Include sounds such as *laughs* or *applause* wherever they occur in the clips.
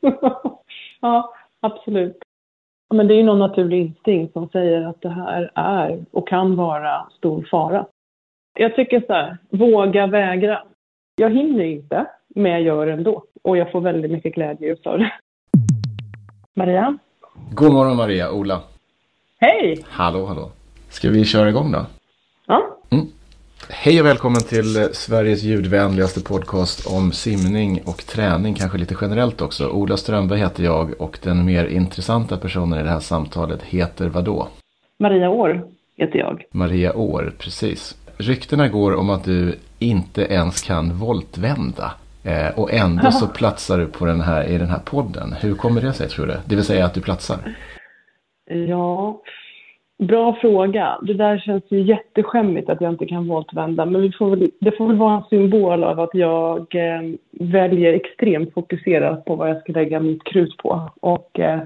*laughs* ja, absolut. Men det är ju någon naturlig instinkt som säger att det här är och kan vara stor fara. Jag tycker så här, våga vägra. Jag hinner inte, men jag gör ändå. Och jag får väldigt mycket glädje av det. Maria? God morgon Maria, Ola. Hej! Hallå, hallå. Ska vi köra igång då? Ja. Hej och välkommen till Sveriges ljudvänligaste podcast om simning och träning, kanske lite generellt också. Ola Strömberg heter jag och den mer intressanta personen i det här samtalet heter vadå? Maria År heter jag. Maria År, precis. Ryktena går om att du inte ens kan voltvända. Eh, och ändå så platsar du på den här, i den här podden. Hur kommer det sig tror du? Det vill säga att du platsar. Ja, bra fråga. Det där känns ju jätteskämmigt att jag inte kan voltvända. Men vi får väl, det får väl vara en symbol av att jag eh, väljer extremt fokuserat på vad jag ska lägga mitt krut på. Och eh,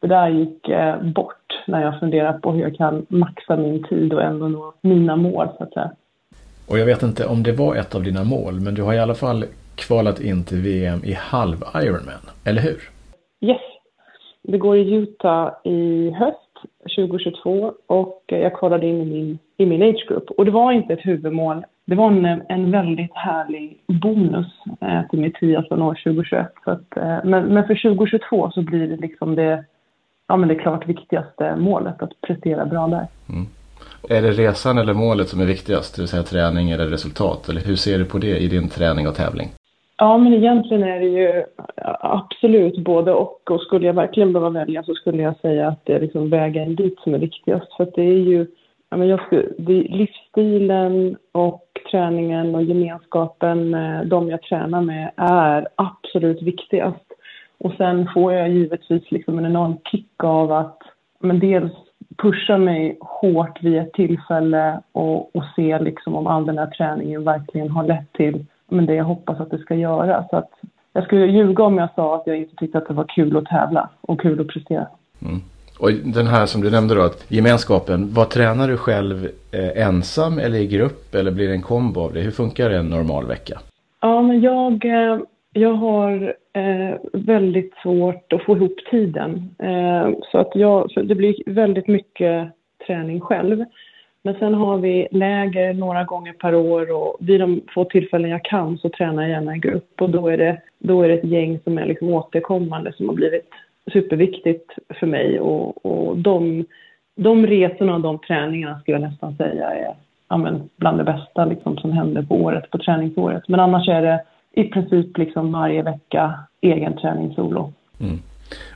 det där gick eh, bort när jag funderade på hur jag kan maxa min tid och ändå nå mina mål så att säga. Och jag vet inte om det var ett av dina mål, men du har i alla fall kvalat in till VM i halv Ironman, eller hur? Yes. Det går i Utah i höst 2022 och jag kollade in i min, i min age group. Och det var inte ett huvudmål. Det var en, en väldigt härlig bonus eh, till mitt triathlon år 2021. Så att, eh, men, men för 2022 så blir det liksom det, ja, men det klart viktigaste målet, att prestera bra där. Mm. Är det resan eller målet som är viktigast? Det vill säga träning eller resultat? Eller hur ser du på det i din träning och tävling? Ja, men egentligen är det ju absolut både och. Och skulle jag verkligen behöva välja så skulle jag säga att det är liksom vägen dit som är viktigast. För det är ju ja, men jag skulle, det är livsstilen och träningen och gemenskapen, med de jag tränar med, är absolut viktigast. Och sen får jag givetvis liksom en enorm kick av att men dels pusha mig hårt vid ett tillfälle och, och se liksom om all den här träningen verkligen har lett till men det jag hoppas att det ska göra. Så att jag skulle ljuga om jag sa att jag inte tyckte att det var kul att tävla och kul att prestera. Mm. Och den här som du nämnde då, att gemenskapen. Vad tränar du själv eh, ensam eller i grupp eller blir det en kombo av det? Hur funkar en normal vecka? Ja, men jag, eh, jag har eh, väldigt svårt att få ihop tiden. Eh, så att jag, så det blir väldigt mycket träning själv. Men sen har vi läger några gånger per år och vid de få tillfällen jag kan så tränar jag gärna i grupp och då är det, då är det ett gäng som är liksom återkommande som har blivit superviktigt för mig och, och de, de resorna och de träningarna skulle jag nästan säga är ja, men bland det bästa liksom, som händer på året, på träningsåret. Men annars är det i princip liksom varje vecka egen träning solo. Mm.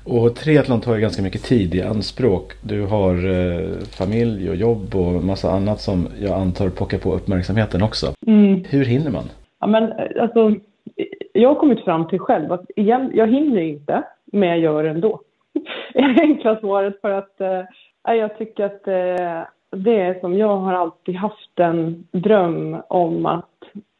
Och triathlon tar ju ganska mycket tid i anspråk. Du har eh, familj och jobb och massa annat som jag antar pockar på uppmärksamheten också. Mm. Hur hinner man? Ja, men, eh, alltså, jag har kommit fram till själv att igen, jag hinner inte, men jag gör *laughs* det ändå. Det är enkla svaret för att eh, jag tycker att eh, det är som jag har alltid haft en dröm om att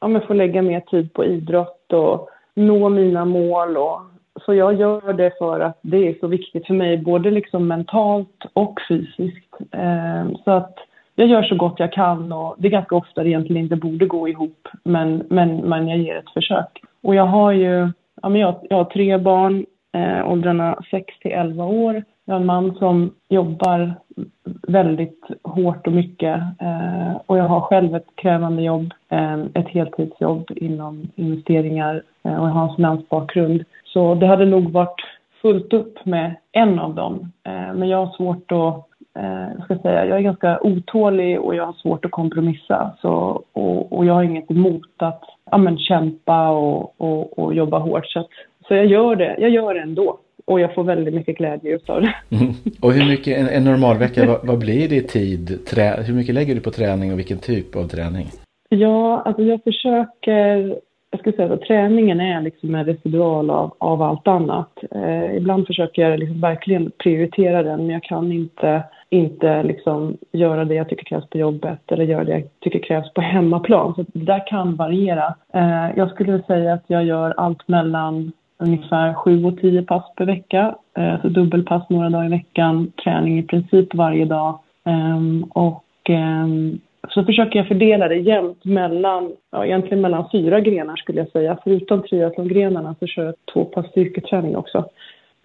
ja, få lägga mer tid på idrott och nå mina mål och så jag gör det för att det är så viktigt för mig, både liksom mentalt och fysiskt. Eh, så att jag gör så gott jag kan och det är ganska ofta det egentligen inte borde gå ihop, men, men, men jag ger ett försök. Och jag har ju, ja men jag, jag har tre barn, eh, åldrarna 6 till 11 år. Jag har en man som jobbar väldigt hårt och mycket eh, och jag har själv ett krävande jobb, eh, ett heltidsjobb inom investeringar eh, och jag har en finansbakgrund. Så det hade nog varit fullt upp med en av dem. Eh, men jag har svårt att eh, ska säga, jag är ganska otålig och jag har svårt att kompromissa. Så, och, och jag har inget emot att ja, men, kämpa och, och, och jobba hårt. Så, att, så jag gör det, jag gör det ändå. Och jag får väldigt mycket glädje av det. Mm. Och hur mycket, en, en normal vecka, vad, vad, blir det i tid? Trä, hur mycket lägger du på träning och vilken typ av träning? Ja, alltså jag försöker jag skulle säga att träningen är liksom en residual av, av allt annat. Eh, ibland försöker jag liksom verkligen prioritera den, men jag kan inte, inte liksom göra det jag tycker krävs på jobbet eller göra det jag tycker krävs på hemmaplan. Så det där kan variera. Eh, jag skulle säga att jag gör allt mellan ungefär sju och tio pass per vecka. Eh, så dubbelpass några dagar i veckan, träning i princip varje dag. Ehm, och ehm, så försöker jag fördela det jämnt mellan, ja egentligen mellan fyra grenar skulle jag säga. Förutom triathlongrenarna så kör jag två pass styrketräning också.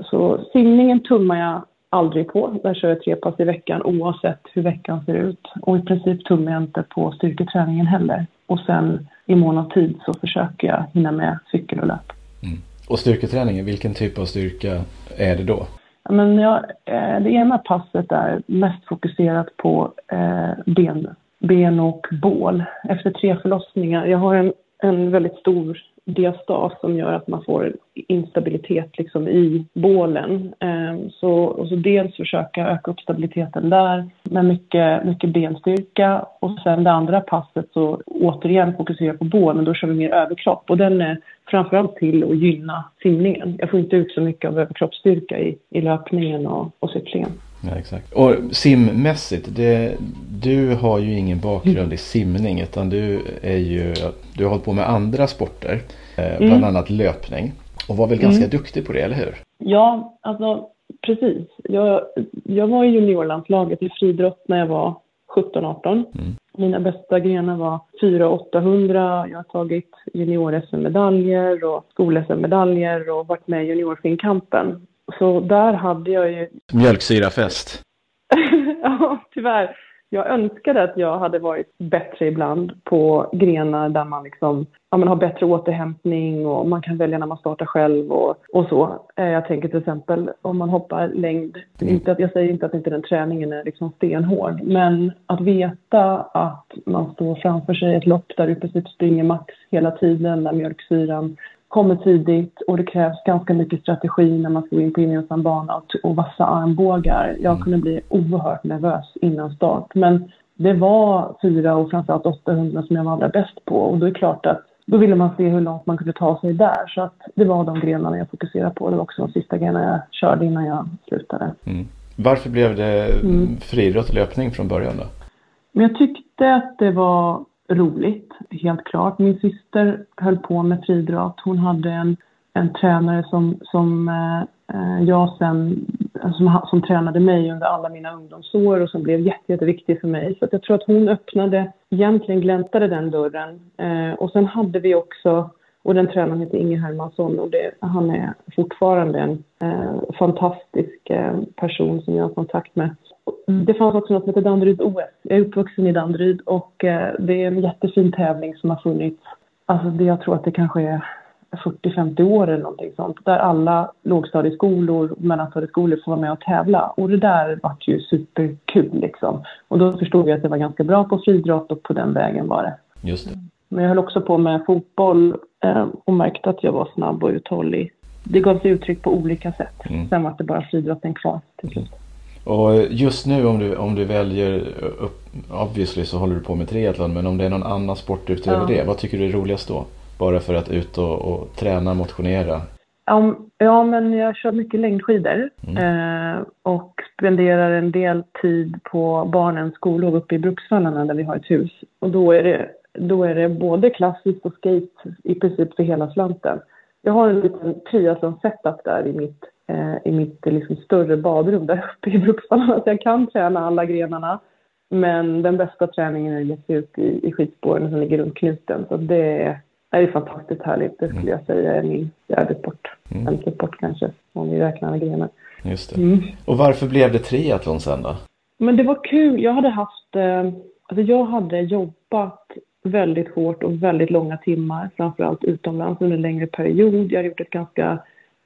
Så simningen tummar jag aldrig på. Där kör jag tre pass i veckan oavsett hur veckan ser ut. Och i princip tummar jag inte på styrketräningen heller. Och sen i mån av tid så försöker jag hinna med cykel och löp. Mm. Och styrketräningen, vilken typ av styrka är det då? Men jag, eh, det ena passet är mest fokuserat på eh, ben, ben och bål. Efter tre förlossningar, jag har en, en väldigt stor diastas som gör att man får instabilitet liksom i bålen. Ehm, så, och så dels försöka öka upp stabiliteten där med mycket, mycket benstyrka och sen det andra passet så återigen fokusera på bål men då kör vi mer överkropp och den är framförallt till att gynna simningen. Jag får inte ut så mycket av överkroppsstyrka i, i löpningen och, och cyklingen. Ja, exakt. Och simmässigt, det, du har ju ingen bakgrund i simning utan du är ju, du har hållit på med andra sporter, eh, bland mm. annat löpning. Och var väl ganska mm. duktig på det, eller hur? Ja, alltså precis. Jag, jag var i juniorlandslaget i friidrott när jag var 17-18. Mm. Mina bästa grenar var 4-800. Jag har tagit junior-SM-medaljer och skol-SM-medaljer och varit med i juniorfinkampen. Så där hade jag ju... Mjölksyrafest. *laughs* ja, tyvärr. Jag önskade att jag hade varit bättre ibland på grenar där man liksom, ja, man har bättre återhämtning och man kan välja när man startar själv och, och så. Eh, jag tänker till exempel om man hoppar längd. Mm. Inte att, jag säger inte att inte den träningen är liksom stenhård, men att veta att man står framför sig ett lopp där du i princip springer max hela tiden, där mjölksyran kommer tidigt och det krävs ganska mycket strategi när man ska gå in på gemensam bana och vassa armbågar. Jag mm. kunde bli oerhört nervös innan start. Men det var 4 och framförallt 800 som jag var allra bäst på och då är det klart att då ville man se hur långt man kunde ta sig där. Så att det var de grenarna jag fokuserade på. Det var också de sista grenarna jag körde innan jag slutade. Mm. Varför blev det mm. friidrott och löpning från början då? Men jag tyckte att det var roligt, helt klart. Min syster höll på med friidrott. Hon hade en, en tränare som, som eh, eh, jag sen, som, som tränade mig under alla mina ungdomsår och som blev jätte, jätteviktig för mig. Så jag tror att hon öppnade, egentligen gläntade den dörren. Eh, och sen hade vi också och den tränaren heter Inge Hermansson och det, han är fortfarande en eh, fantastisk eh, person som jag har kontakt med. Det fanns också något som heter Danderyd OS. Jag är uppvuxen i Danderyd och eh, det är en jättefin tävling som har funnits. Alltså det, jag tror att det kanske är 40-50 år eller någonting sånt. Där alla lågstadieskolor och mellanstadieskolor får vara med och tävla. Och det där vart ju superkul liksom. Och då förstod jag att jag var ganska bra på friidrott och på den vägen var det. Just det. Men jag höll också på med fotboll eh, och märkte att jag var snabb och uthållig. Det gav sig uttryck på olika sätt. Mm. Sen var det bara friidrotten kvar till slut. Och just nu om du, om du väljer, upp, obviously så håller du på med triathlon, men om det är någon annan sport utöver ja. det, vad tycker du är roligast då? Bara för att ut och, och träna, motionera? Um, ja, men jag kör mycket längdskidor mm. eh, och spenderar en del tid på barnens skolor uppe i Bruksvallarna där vi har ett hus. Och då är det, då är det både klassiskt och skate i princip för hela slanten. Jag har en liten triathlon-setup där i mitt i mitt liksom, större badrum där uppe i Bruksvallarna. Så jag kan träna alla grenarna. Men den bästa träningen är att ge ut i, i skidspåren som ligger runt knuten. Så det är, är fantastiskt härligt. Det skulle jag säga är min fjärde sport. Mm. Femte sport kanske, om vi räknar alla grenar. Just det. Mm. Och varför blev det triathlon sen då? Men det var kul. Jag hade haft, eh, alltså jag hade jobbat väldigt hårt och väldigt långa timmar, framförallt utomlands under en längre period. Jag hade gjort ett ganska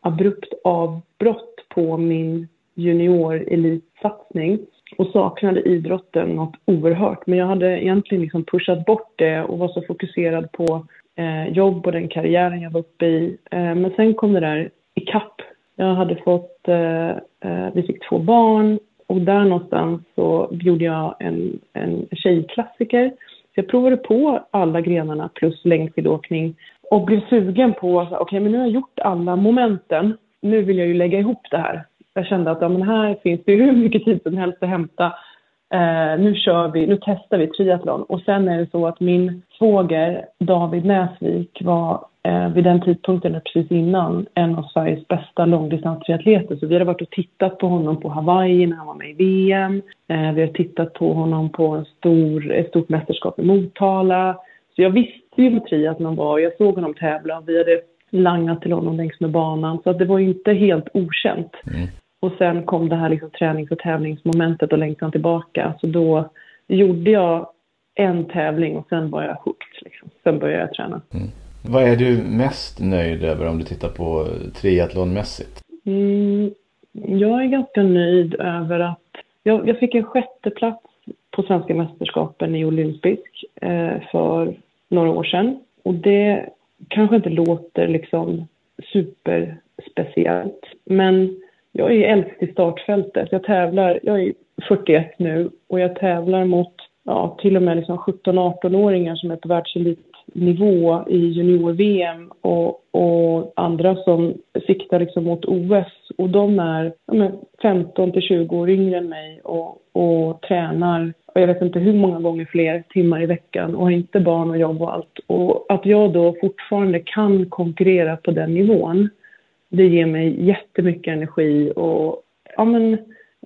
abrupt avbrott på min juniorelitsatsning och saknade idrotten något oerhört. Men jag hade egentligen liksom pushat bort det och var så fokuserad på eh, jobb och den karriären jag var uppe i. Eh, men sen kom det där ikapp. Jag hade fått, eh, eh vi fick två barn och där någonstans så gjorde jag en, en tjejklassiker. Så jag provade på alla grenarna plus längdskidåkning och blev sugen på, okej okay, men nu har jag gjort alla momenten, nu vill jag ju lägga ihop det här. Jag kände att ja, men här finns det *laughs* hur mycket tid som helst att hämta. Eh, nu kör vi, nu testar vi triathlon. Och sen är det så att min svåger David Näsvik var eh, vid den tidpunkten, precis innan, en av Sveriges bästa långdistanstriatleter. Så vi hade varit och tittat på honom på Hawaii när han var med i VM. Eh, vi har tittat på honom på en stor, ett stort mästerskap i Motala. Så jag visste ju vad triathlon var. Jag såg honom tävla. Vi hade langat till honom längs med banan. Så att det var inte helt okänt. Mm. Och sen kom det här liksom tränings och tävlingsmomentet och längtan tillbaka. Så då gjorde jag en tävling och sen var jag hooked. Liksom. Sen började jag träna. Mm. Vad är du mest nöjd över om du tittar på triathlonmässigt? Mm, jag är ganska nöjd över att jag, jag fick en sjätte plats på svenska mästerskapen i olympisk eh, för några år sedan. Och det kanske inte låter liksom superspeciellt. Men jag är äldst i startfältet. Jag tävlar, jag är 41 nu och jag tävlar mot ja, till och med liksom 17-18-åringar som är på världselitnivå i junior-VM och, och, andra som siktar liksom mot OS. Och de är ja, 15 till 20 år yngre än mig och, och tränar och jag vet inte hur många gånger fler timmar i veckan och har inte barn och jobb och allt. Och att jag då fortfarande kan konkurrera på den nivån, det ger mig jättemycket energi och ja, men,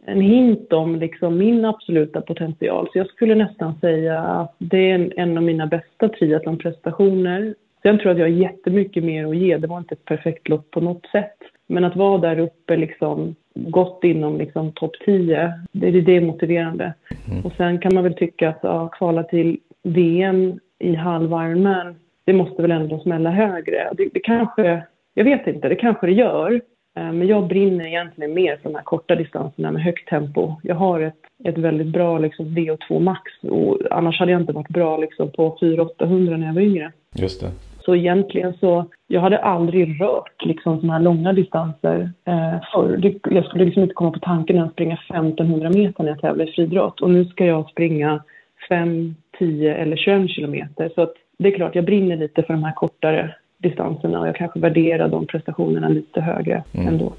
en hint om liksom min absoluta potential. Så jag skulle nästan säga att det är en, en av mina bästa triathlonprestationer. Sen tror jag att jag har jättemycket mer att ge. Det var inte ett perfekt lopp på något sätt. Men att vara där uppe, liksom, gått inom liksom, topp 10, det, det, det är motiverande. Mm. Och sen kan man väl tycka att ja, kvala till VM i halv Ironman, det måste väl ändå smälla högre. Det, det kanske, jag vet inte, det kanske det gör. Eh, men jag brinner egentligen mer för de här korta distanserna med högt tempo. Jag har ett, ett väldigt bra liksom, VO2 max och annars hade jag inte varit bra liksom, på 400-800 när jag var yngre. Just det. Så egentligen så, jag hade aldrig rört liksom sådana här långa distanser eh, förr. Jag skulle liksom inte komma på tanken att springa 1500 meter när jag tävlar i friidrott. Och nu ska jag springa 5, 10 eller 21 kilometer. Så att det är klart, jag brinner lite för de här kortare distanserna och jag kanske värderar de prestationerna lite högre mm. ändå.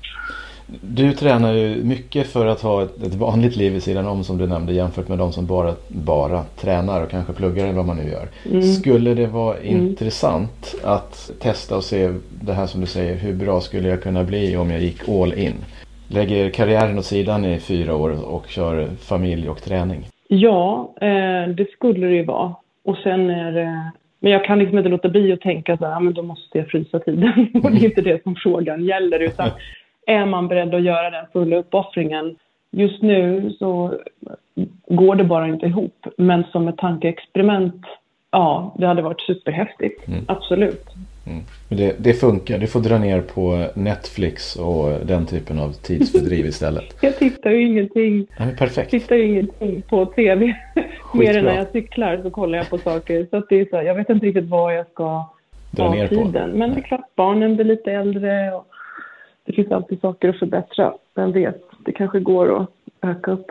Du tränar ju mycket för att ha ett, ett, vanligt liv i sidan om som du nämnde jämfört med de som bara, bara tränar och kanske pluggar eller vad man nu gör. Mm. Skulle det vara mm. intressant att testa och se det här som du säger, hur bra skulle jag kunna bli om jag gick all in? Lägger karriären åt sidan i fyra år och kör familj och träning? Ja, eh, det skulle det ju vara. Och sen är det men jag kan liksom inte låta bli att tänka så här, men då måste jag frysa tiden. *laughs* Och det är inte det som frågan gäller, utan *laughs* är man beredd att göra den fulla uppoffringen? Just nu så går det bara inte ihop, men som ett tankeexperiment, ja, det hade varit superhäftigt. Mm. Absolut. Mm. Det, det, funkar, du får dra ner på Netflix och den typen av tidsfördriv *laughs* istället. jag tittar ju ingenting. Ja, perfekt. Jag tittar ju ingenting på tv. *laughs* Mer än när jag cyklar så kollar jag på saker. Så att det är så, jag vet inte riktigt vad jag ska dra ner tiden. på. Men det är klart, barnen blir lite äldre och det finns alltid saker att förbättra. Vem vet, det kanske går att öka upp.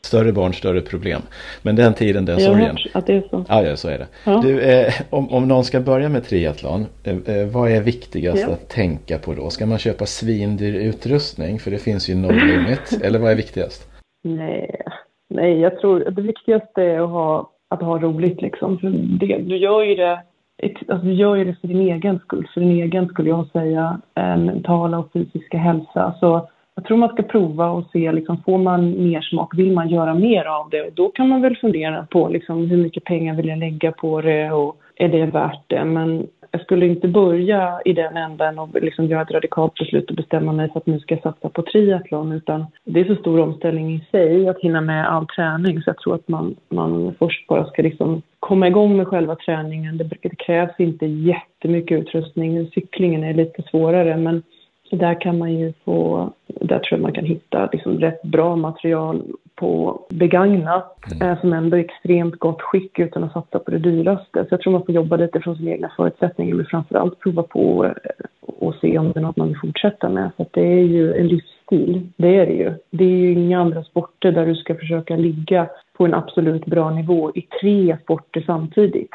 Större barn, större problem. Men den tiden, den sorgen. Jag har hört att det är så. Ja, ja så är det. Ja. Du, eh, om, om någon ska börja med triathlon, eh, eh, vad är viktigast ja. att tänka på då? Ska man köpa svindyr utrustning? För det finns ju no limit. *laughs* eller vad är viktigast? Nej, nej, jag tror det viktigaste är att ha, att ha roligt liksom. För det, du gör ju det Alltså, du gör ju det för din egen skull, för din egen skulle jag säga, eh, mentala och fysiska hälsa. Så jag tror man ska prova och se, liksom, får man mer smak, vill man göra mer av det? Och då kan man väl fundera på liksom, hur mycket pengar vill jag lägga på det och är det värt det? Men jag skulle inte börja i den änden och liksom göra ett radikalt beslut och bestämma mig för att nu ska jag satsa på triathlon utan det är så stor omställning i sig att hinna med all träning så jag tror att man, man först bara ska liksom komma igång med själva träningen. Det, det krävs inte jättemycket utrustning. Cyklingen är lite svårare men där kan man ju få, där tror jag man kan hitta liksom rätt bra material på begagnat mm. eh, som ändå är extremt gott skick utan att satsa på det dyraste. Så jag tror man får jobba lite från sina egna förutsättningar men framförallt prova på eh, och se om det är något man vill fortsätta med. För det är ju en livsstil, det är det ju. Det är ju inga andra sporter där du ska försöka ligga på en absolut bra nivå i tre sporter samtidigt.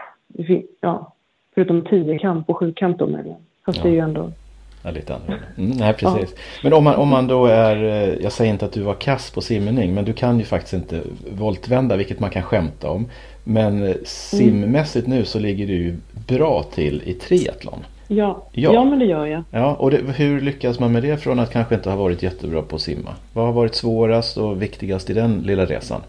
Ja, förutom tiokamp och sjukamp då möjligen. Fast ja. det är ju ändå Ja, lite annorlunda. Mm, nej, precis. Ja. Men om man, om man då är, eh, jag säger inte att du var kass på simning, men du kan ju faktiskt inte voltvända, vilket man kan skämta om. Men eh, simmässigt nu så ligger du ju bra till i triathlon. Ja. ja. ja, men det gör jag. Ja, och det, hur lyckas man med det från att kanske inte ha varit jättebra på att simma? Vad har varit svårast och viktigast i den lilla resan?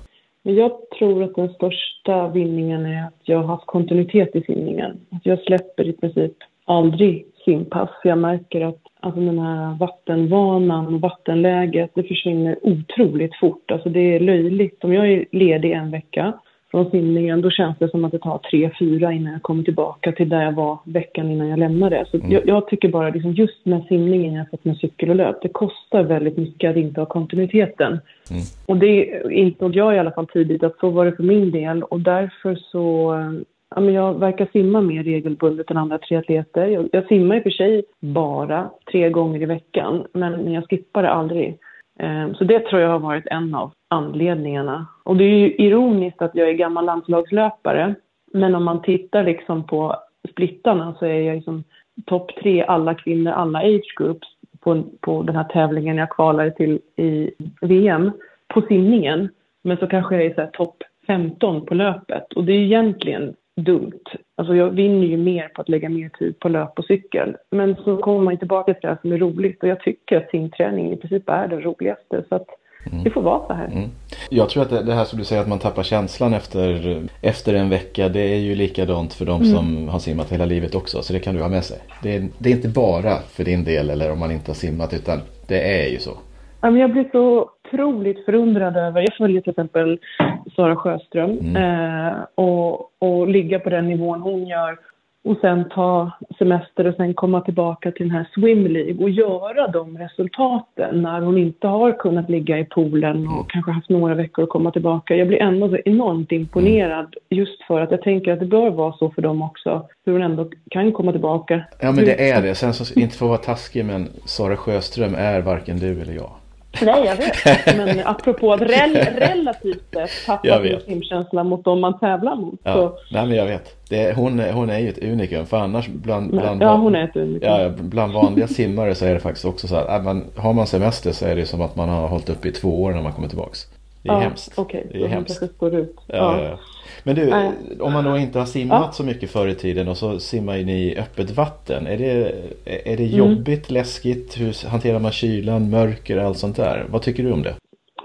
jag tror att den största vinningen är att jag har haft kontinuitet i simningen. Att jag släpper i princip aldrig simpass. Jag märker att alltså den här vattenvanan och vattenläget, det försvinner otroligt fort. Alltså det är löjligt. Om jag är ledig en vecka från simningen, då känns det som att det tar tre, fyra innan jag kommer tillbaka till där jag var veckan innan jag lämnade. Så mm. jag, jag, tycker bara liksom just med simningen jämfört med cykel och löp, det kostar väldigt mycket att inte ha kontinuiteten. Mm. Och det insåg jag i alla fall tidigt att så var det för min del och därför så Ja, men jag verkar simma mer regelbundet än andra triatleter. Jag, jag simmar i och för sig bara tre gånger i veckan, men jag skippar det aldrig. Ehm, så det tror jag har varit en av anledningarna. Och det är ju ironiskt att jag är gammal landslagslöpare, men om man tittar liksom på splittarna så är jag liksom topp tre alla kvinnor, alla age groups på, på den här tävlingen jag kvalade till i VM på simningen. Men så kanske jag är topp 15 på löpet och det är egentligen dumt. Alltså jag vinner ju mer på att lägga mer tid på löp och cykel. Men så kommer man tillbaka till det som är roligt och jag tycker att simträning i princip är det roligaste. Så att mm. det får vara så här. Mm. Jag tror att det, här som du säger att man tappar känslan efter, efter en vecka. Det är ju likadant för de mm. som har simmat hela livet också. Så det kan du ha med sig. Det är, det är inte bara för din del eller om man inte har simmat utan det är ju så. Jag blir så otroligt förundrad över, jag följer till exempel Sara Sjöström mm. eh, och, och ligga på den nivån hon gör och sen ta semester och sen komma tillbaka till den här Swim League och göra de resultaten när hon inte har kunnat ligga i poolen och mm. kanske haft några veckor att komma tillbaka. Jag blir ändå så enormt imponerad just för att jag tänker att det bör vara så för dem också, hur hon ändå kan komma tillbaka. Ja men det är det. Sen så, inte för att vara taskig men Sara Sjöström är varken du eller jag. Nej, jag vet. Men apropå att rel *laughs* relativt sett tappa sin simkänsla mot dem man tävlar mot. Ja. Så... Nej, men jag vet. Det, hon, hon är ju ett unikum. För annars bland, bland, ja, hon är ett unikum. Ja, bland vanliga simmare så är det faktiskt också så att man, har man semester så är det som att man har hållit upp i två år när man kommer tillbaks. Det är ja, hemskt. Okay. Det är hemskt. kanske står ut. Ja, ja. Men du, Nej. om man då inte har simmat så mycket förr i tiden och så simmar ni i öppet vatten. Är det, är det mm. jobbigt, mm. läskigt? Hur hanterar man kylan, mörker och allt sånt där? Vad tycker du om det?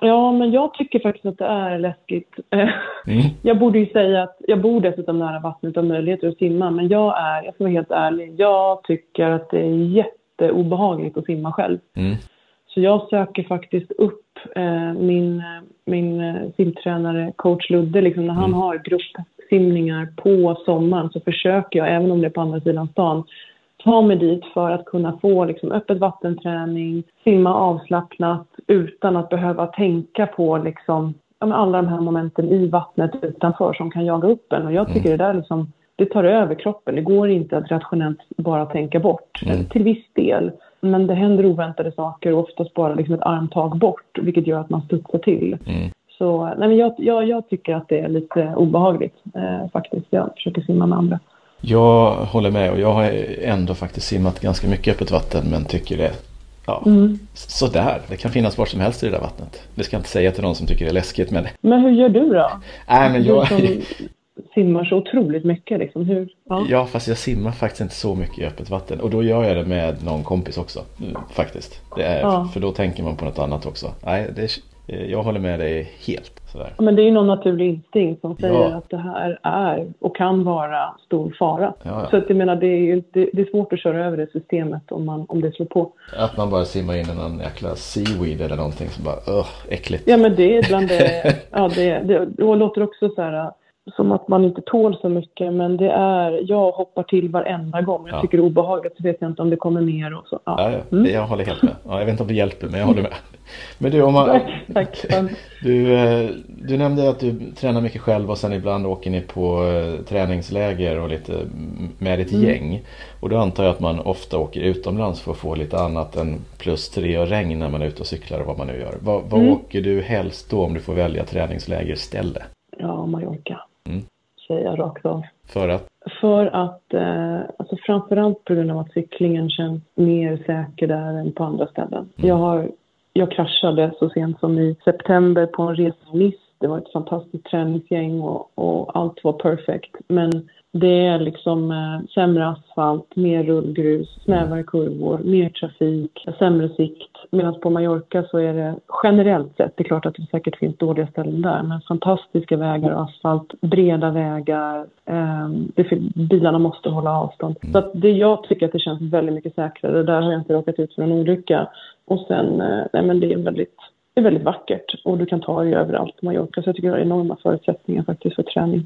Ja, men jag tycker faktiskt att det är läskigt. *laughs* Mm. Jag borde ju säga att jag bor dessutom nära vattnet och möjligheter att simma, men jag är, jag ska vara helt ärlig, jag tycker att det är jätteobehagligt att simma själv. Mm. Så jag söker faktiskt upp eh, min, min eh, simtränare, coach Ludde, liksom, när han mm. har gruppsimningar på sommaren så försöker jag, även om det är på andra sidan stan, ta mig dit för att kunna få liksom, öppet vattenträning, simma avslappnat utan att behöva tänka på liksom, alla de här momenten i vattnet utanför som kan jaga upp en. Och jag tycker mm. det där liksom, det tar över kroppen. Det går inte att rationellt bara tänka bort, mm. till viss del. Men det händer oväntade saker och oftast bara liksom ett armtag bort, vilket gör att man studsar till. Mm. Så nej, men jag, jag, jag, tycker att det är lite obehagligt eh, faktiskt. Jag försöker simma med andra. Jag håller med och jag har ändå faktiskt simmat ganska mycket öppet vatten men tycker det Ja, mm. sådär. Det kan finnas var som helst i det där vattnet. Det ska jag inte säga till någon som tycker det är läskigt. Men, men hur gör du då? Nej, men jag... Som simmar så otroligt mycket liksom. Hur? Ja. ja, fast jag simmar faktiskt inte så mycket i öppet vatten. Och då gör jag det med någon kompis också. Mm, faktiskt. Det är, ja. För då tänker man på något annat också. Nej, det är, jag håller med dig helt. Sådär. Men det är ju någon naturlig instinkt som säger ja. att det här är och kan vara stor fara. Ja, Så att jag menar, det är, det, det, är svårt att köra över det systemet om, man, om det slår på. Att man bara simmar in i någon jäkla seaweed eller någonting som bara, öh, äckligt. Ja men det är bland det, *laughs* ja det, det, det låter också så här som att man inte tål så mycket. Men det är, jag hoppar till varenda gång. Jag ja. tycker det är obehagligt så vet jag inte om det kommer mer och så. Ja, ja. Mm. jag håller helt med. Ja, jag vet inte om det hjälper men jag håller med. *laughs* Men du, om man, Tack. *laughs* Du, eh, du nämnde att du tränar mycket själv och sen ibland åker ni på eh, träningsläger och lite med ett mm. gäng. Och då antar jag att man ofta åker utomlands för att få lite annat än plus tre och regn när man är ute och cyklar och vad man nu gör. Vad, vad mm. åker du helst då om du får välja träningslägerställe? Ja, Mallorca. Mm. Säger jag rakt av. För att? För att, eh, alltså framförallt på grund av att cyklingen känns mer säker där än på andra ställen. Mm. Jag, har, jag kraschade så sent som i september på en resa i Nice. Det var ett fantastiskt träningsgäng och, och allt var perfekt. Men Det är liksom eh, sämre asfalt, mer rullgrus, snävare kurvor, mer trafik, sämre sikt. Medan på Mallorca så är det generellt sett, det är klart att det säkert finns dåliga ställen där, men fantastiska vägar och asfalt, breda vägar, eh, bilarna måste hålla avstånd. Mm. Så att det, jag tycker att det känns väldigt mycket säkrare. Där har jag inte råkat ut för någon olycka. Och sen, eh, nej men det är väldigt det är väldigt vackert och du kan ta dig överallt på Mallorca. Så jag tycker det har enorma förutsättningar faktiskt för träning.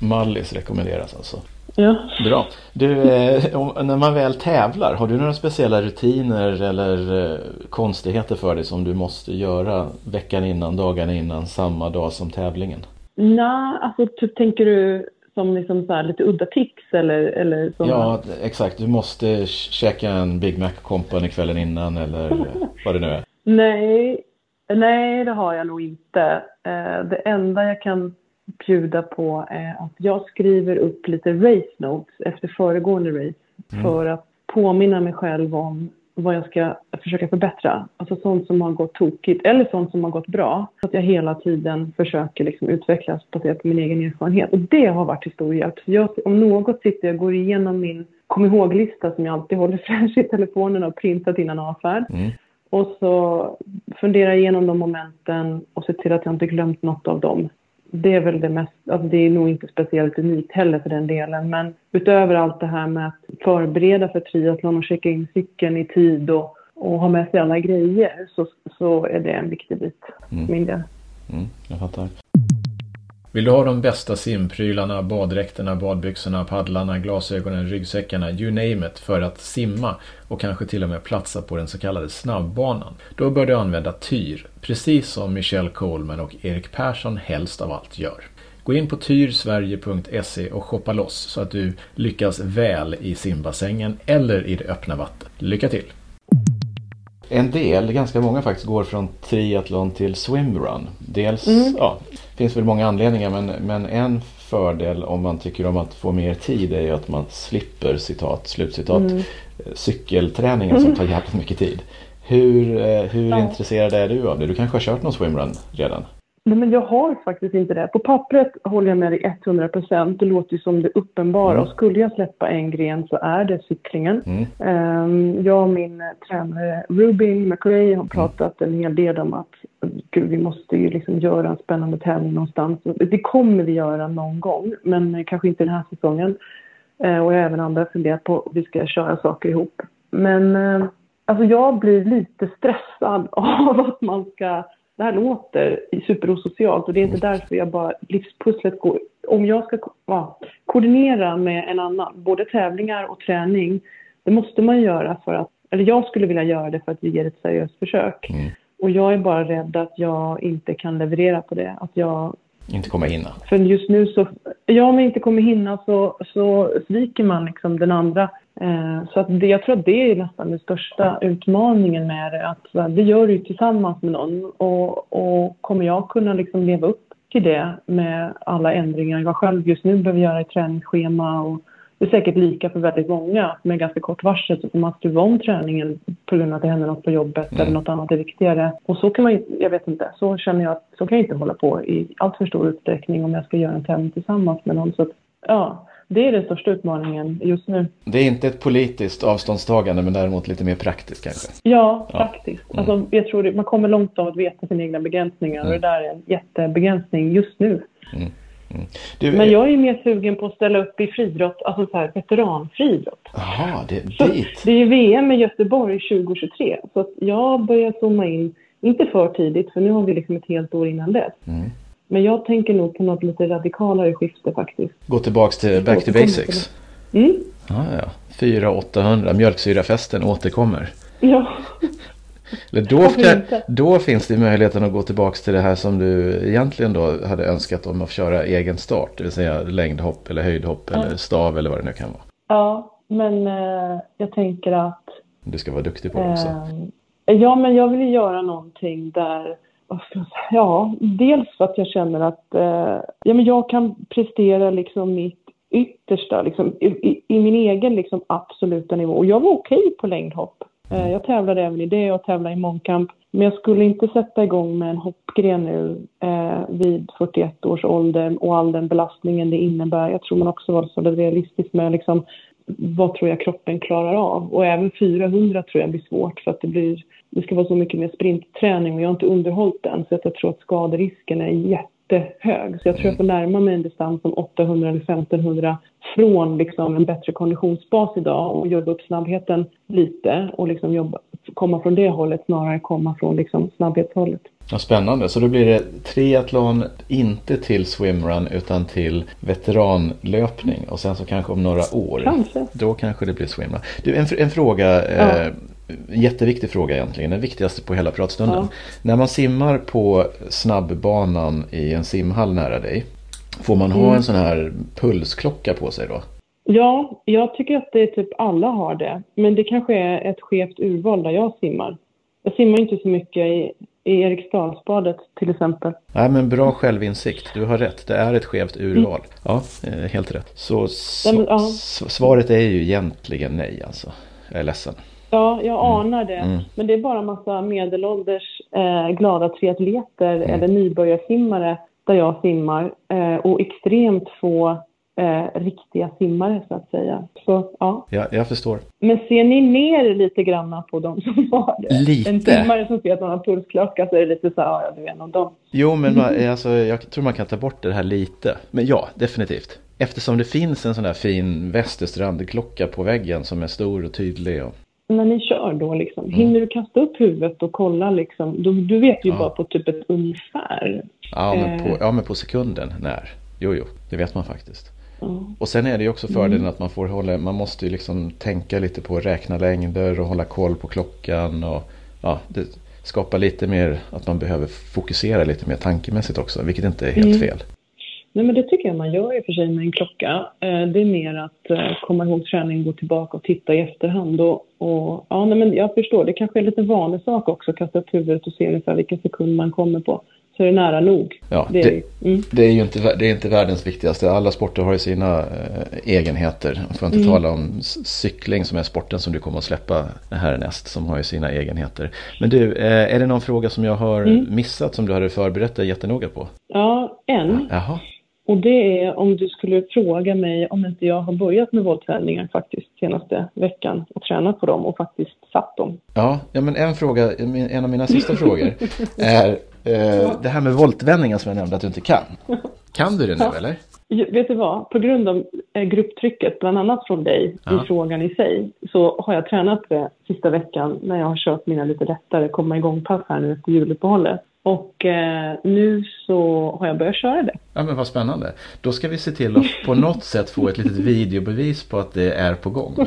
Mallis rekommenderas alltså. Ja. Bra. Du, eh, när man väl tävlar, har du några speciella rutiner eller eh, konstigheter för dig som du måste göra veckan innan, dagarna innan, samma dag som tävlingen? Nej, alltså typ, tänker du som liksom så lite udda tips eller, eller sådana? Ja, exakt. Du måste käka en Big Mac Company kvällen innan eller *laughs* vad det nu är. Nej, nej det har jag nog inte. Eh, det enda jag kan bjuda på är att jag skriver upp lite race notes efter föregående race mm. för att påminna mig själv om vad jag ska försöka förbättra. Alltså sånt som har gått tokigt eller sånt som har gått bra. Så att jag hela tiden försöker liksom utvecklas baserat på min egen erfarenhet. Och det har varit till stor hjälp. Jag, om något sitter jag och går igenom min kom ihåg-lista som jag alltid håller *laughs* fräsch i telefonen och printat innan avfärd. Mm. Och så funderar igenom de momenten och ser till att jag inte glömt något av dem det är väl det mest, alltså det är nog inte speciellt unikt heller för den delen. Men utöver allt det här med att förbereda för triathlon och checka in cykeln i tid och, och ha med sig alla grejer så, så är det en viktig bit mm. min del. Mm, jag fattar. Vill du ha de bästa simprylarna, baddräkterna, badbyxorna, paddlarna, glasögonen, ryggsäckarna, you name it, för att simma och kanske till och med platsa på den så kallade snabbbanan? Då bör du använda Tyr, precis som Michelle Coleman och Erik Persson helst av allt gör. Gå in på tyrsverige.se och shoppa loss så att du lyckas väl i simbassängen eller i det öppna vattnet. Lycka till! En del, ganska många faktiskt, går från triathlon till swimrun. Dels, mm. ja, finns väl många anledningar men, men en fördel om man tycker om att få mer tid är ju att man slipper citat, slutcitat, mm. cykelträningen mm. som tar jävligt mycket tid. Hur, eh, hur ja. intresserad är du av det? Du kanske har kört någon swimrun redan? Nej, men jag har faktiskt inte det. På pappret håller jag med dig 100 procent. Det låter ju som det uppenbara. Mm. Och skulle jag släppa en gren så är det cyklingen. Mm. Um, jag och min tränare Rubin McRae har pratat en hel del om att gud, vi måste ju liksom göra en spännande tävling någonstans. Det kommer vi göra någon gång, men kanske inte den här säsongen. Uh, och jag har även andra funderat på att vi ska köra saker ihop. Men uh, alltså jag blir lite stressad *laughs* av att man ska det här låter superosocialt och det är inte därför jag bara livspusslet går. Om jag ska ja, koordinera med en annan, både tävlingar och träning, det måste man göra för att, eller jag skulle vilja göra det för att vi ger ett seriöst försök. Mm. Och jag är bara rädd att jag inte kan leverera på det, att jag inte kommer hinna. För just nu så, ja om jag inte kommer hinna så, så sviker man liksom den andra. Eh, så att det, jag tror att det är nästan den största utmaningen med det. Att det gör du tillsammans med någon. Och, och kommer jag kunna liksom leva upp till det med alla ändringar jag själv just nu behöver göra i träningsschema och det är säkert lika för väldigt många. Med ganska kort varsel så får man stuva om träningen på grund av att det händer något på jobbet mm. eller något annat är viktigare. Och så kan man jag vet inte, så känner jag att så kan jag inte hålla på i allt för stor utsträckning om jag ska göra en tävling tillsammans med någon. Så att, ja, det är den största utmaningen just nu. Det är inte ett politiskt avståndstagande men däremot lite mer praktiskt kanske? Ja, praktiskt. Ja. Mm. Alltså, jag tror det, man kommer långt av att veta sina egna begränsningar mm. och det där är en jättebegränsning just nu. Mm. Mm. Du, men jag är mer sugen på att ställa upp i friidrott, alltså så här veteranfriidrott. Jaha, det är dit. Det är VM i Göteborg 2023. Så jag börjar zooma in, inte för tidigt för nu har vi liksom ett helt år innan dess. Mm. Men jag tänker nog på något lite radikalare skifte faktiskt. Gå tillbaks till back to basics? Mm. Ah, ja. 4-800, mjölksyrafesten återkommer. Ja. Då, då finns det möjligheten att gå tillbaka till det här som du egentligen då hade önskat om att köra egen start. Det vill säga längdhopp eller höjdhopp ja. eller stav eller vad det nu kan vara. Ja, men eh, jag tänker att... Du ska vara duktig på det också. Eh, ja, men jag vill göra någonting där Ja, dels för att jag känner att eh, ja, men jag kan prestera liksom mitt yttersta liksom, i, i, min egen liksom, absoluta nivå. Och jag var okej okay på längdhopp. Eh, jag tävlade även i det och tävlade i mångkamp. Men jag skulle inte sätta igång med en hoppgren nu eh, vid 41 års ålder och all den belastningen det innebär. Jag tror man också var så realistisk med liksom, vad tror jag kroppen klarar av. Och även 400 tror jag blir svårt för att det blir det ska vara så mycket mer sprintträning och jag har inte underhållit den så att jag tror att skaderisken är jättehög. Så jag tror jag får närma mig en distans om 800 eller 1500 från liksom en bättre konditionsbas idag och jobba upp snabbheten lite och liksom jobba, komma från det hållet snarare än komma från liksom snabbhetshållet. Ja, spännande, så då blir det triathlon inte till swimrun utan till veteranlöpning och sen så kanske om några år. Kanske. Då kanske det blir swimrun. Du, en, en fråga. Ja. Eh, jätteviktig fråga egentligen, den viktigaste på hela pratstunden. Ja. När man simmar på snabbbanan i en simhall nära dig, får man ha mm. en sån här pulsklocka på sig då? Ja, jag tycker att det är typ alla har det. Men det kanske är ett skevt urval där jag simmar. Jag simmar inte så mycket i, i Eriksdalsbadet till exempel. Nej, men bra självinsikt. Du har rätt. Det är ett skevt urval. Mm. Ja, eh, helt rätt. Så, så men, ja. svaret är ju egentligen nej alltså. Jag är ledsen. Ja, jag mm. anar det. Mm. Men det är bara en massa medelålders eh, glada triatleter mm. eller nybörjarsimmare där jag simmar eh, och extremt få eh, riktiga simmare så att säga. Så, ja. ja, jag förstår. Men ser ni ner lite grann på de som har det? Lite? En simmare som ser att man har pulsklocka så är det lite så här, ja du är en av dem. Jo, men man, alltså, jag tror man kan ta bort det här lite. Men ja, definitivt. Eftersom det finns en sån där fin Västerstrand-klocka på väggen som är stor och tydlig. Och när ni kör då, liksom, mm. hinner du kasta upp huvudet och kolla? Liksom, du, du vet ju ja. bara på typ ett ungefär. Ja men, på, eh. ja, men på sekunden när. Jo, jo, det vet man faktiskt. Mm. Och sen är det ju också fördelen mm. att man får hålla, man måste ju liksom tänka lite på att räkna längder och hålla koll på klockan. Och, ja, det skapar lite mer att man behöver fokusera lite mer tankemässigt också, vilket inte är helt mm. fel. Nej, men det tycker jag man gör i och för sig med en klocka. Eh, det är mer att eh, komma ihåg träning, gå tillbaka och titta i efterhand. Och, och, ja, nej, men jag förstår, det kanske är lite vanlig sak också kasta upp huvudet och se ungefär vilken sekund man kommer på. Så är det nära nog. Ja, det, är, det, mm. det är ju inte, det är inte världens viktigaste. Alla sporter har ju sina eh, egenheter. Jag får inte mm. tala om cykling som är sporten som du kommer att släppa härnäst. Som har ju sina egenheter. Men du, eh, är det någon fråga som jag har mm. missat som du hade förberett dig jättenoga på? Ja, en. Jaha. Och det är om du skulle fråga mig om inte jag har börjat med voltvändningar faktiskt senaste veckan och tränat på dem och faktiskt satt dem. Ja, ja men en fråga, en av mina sista frågor är eh, det här med voltvändningar som jag nämnde att du inte kan. Kan du det nu eller? Vet du vad? På grund av eh, grupptrycket, bland annat från dig, ja. i frågan i sig, så har jag tränat det sista veckan när jag har kört mina lite lättare komma igång-pass här nu efter juluppehållet. Och eh, nu så har jag börjat köra det. Ja men vad spännande. Då ska vi se till att på något sätt få ett litet videobevis på att det är på gång. *laughs*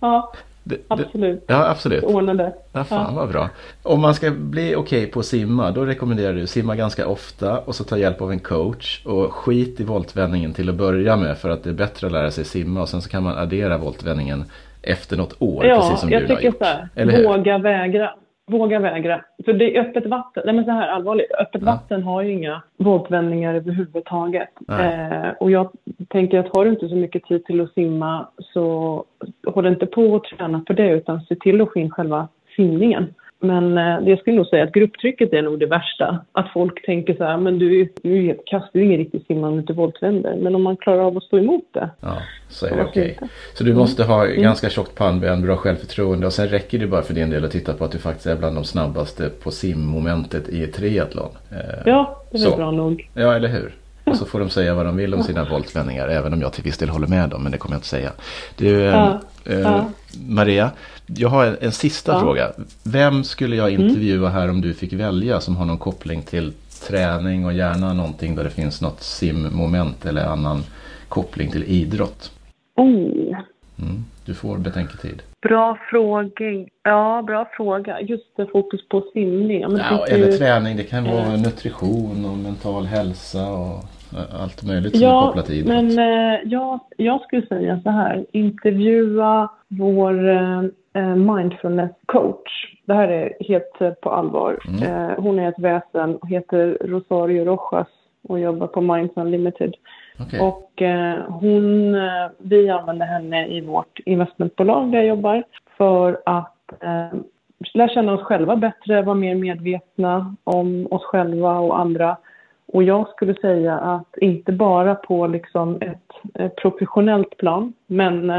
ja, det, absolut. Det, ja, absolut. Ordna det. Ja, fan ja. vad bra. Om man ska bli okej okay på att simma, då rekommenderar du simma ganska ofta och så ta hjälp av en coach. Och skit i voltvändningen till att börja med för att det är bättre att lära sig simma och sen så kan man addera voltvändningen efter något år, ja, precis som du har gjort. Ja, jag tycker så här. Våga vägra. Våga vägra. För det är öppet vatten. Nej men så här allvarligt. Öppet ja. vatten har ju inga vågvändningar överhuvudtaget. Eh, och jag tänker att har du inte så mycket tid till att simma så håll inte på att träna på det utan se till att få in själva simningen. Men eh, jag skulle nog säga att grupptrycket är nog det värsta. Att folk tänker så här, men du, du är helt kast, du är ingen riktig simmare om du inte voltvänder. Men om man klarar av att stå emot det. Ja, så är det okej. Okay. Så du måste ha mm. ganska tjockt pannben, bra självförtroende och sen räcker det bara för din del att titta på att du faktiskt är bland de snabbaste på simmomentet i triathlon. Eh, ja, det är så. bra nog. Ja, eller hur? Och så får de säga vad de vill om sina voltvändningar, även om jag till viss del håller med dem, men det kommer jag inte säga. Du, eh, ja. Eh, Maria, jag har en, en sista ja. fråga. Vem skulle jag mm. intervjua här om du fick välja som har någon koppling till träning och gärna någonting där det finns något simmoment eller annan koppling till idrott? Oh. Mm, du får betänketid. Bra fråga. Ja, bra fråga. Just det, fokus på simning. Ja, eller ju... träning. Det kan vara nutrition och mental hälsa och allt möjligt som ja, är kopplat till idrott. Men, eh, ja, jag skulle säga så här. Intervjua vår eh, Eh, mindfulness coach. Det här är helt eh, på allvar. Mm. Eh, hon är ett väsen och heter Rosario Rojas och jobbar på Minds Unlimited. Okay. Och hon, vi använder henne i vårt investmentbolag där jag jobbar för att lära känna oss själva bättre, vara mer medvetna om oss själva och andra. Och jag skulle säga att inte bara på liksom ett professionellt plan, men,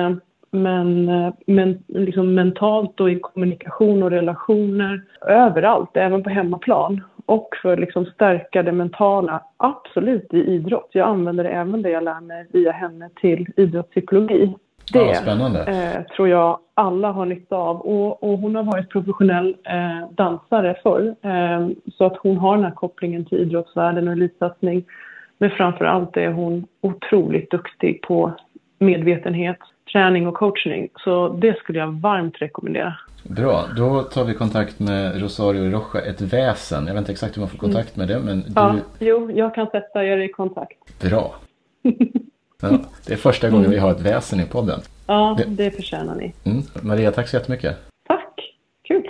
men, men liksom mentalt och i kommunikation och relationer överallt, även på hemmaplan. Och för att liksom stärka det mentala, absolut i idrott. Jag använder även det jag lär mig via henne till idrottspsykologi. Det ja, eh, tror jag alla har nytta av. Och, och hon har varit professionell eh, dansare förr. Eh, så att hon har den här kopplingen till idrottsvärlden och elitsatsning. Men framför allt är hon otroligt duktig på medvetenhet, träning och coachning. Så det skulle jag varmt rekommendera. Bra, då tar vi kontakt med Rosario Rocha, ett väsen. Jag vet inte exakt hur man får kontakt med det, men du... Ja, jo, jag kan sätta er i kontakt. Bra. *laughs* Ja, det är första gången vi har ett väsen i podden. Ja, det, det förtjänar ni. Mm. Maria, tack så jättemycket. Tack, kul.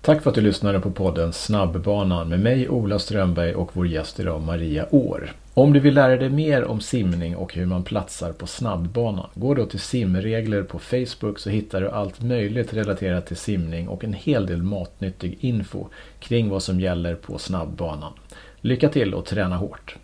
Tack för att du lyssnade på podden Snabbbanan med mig Ola Strömberg och vår gäst idag Maria År. Om du vill lära dig mer om simning och hur man platsar på snabbbanan, gå då till simregler på Facebook så hittar du allt möjligt relaterat till simning och en hel del matnyttig info kring vad som gäller på snabbbanan. Lycka till och träna hårt!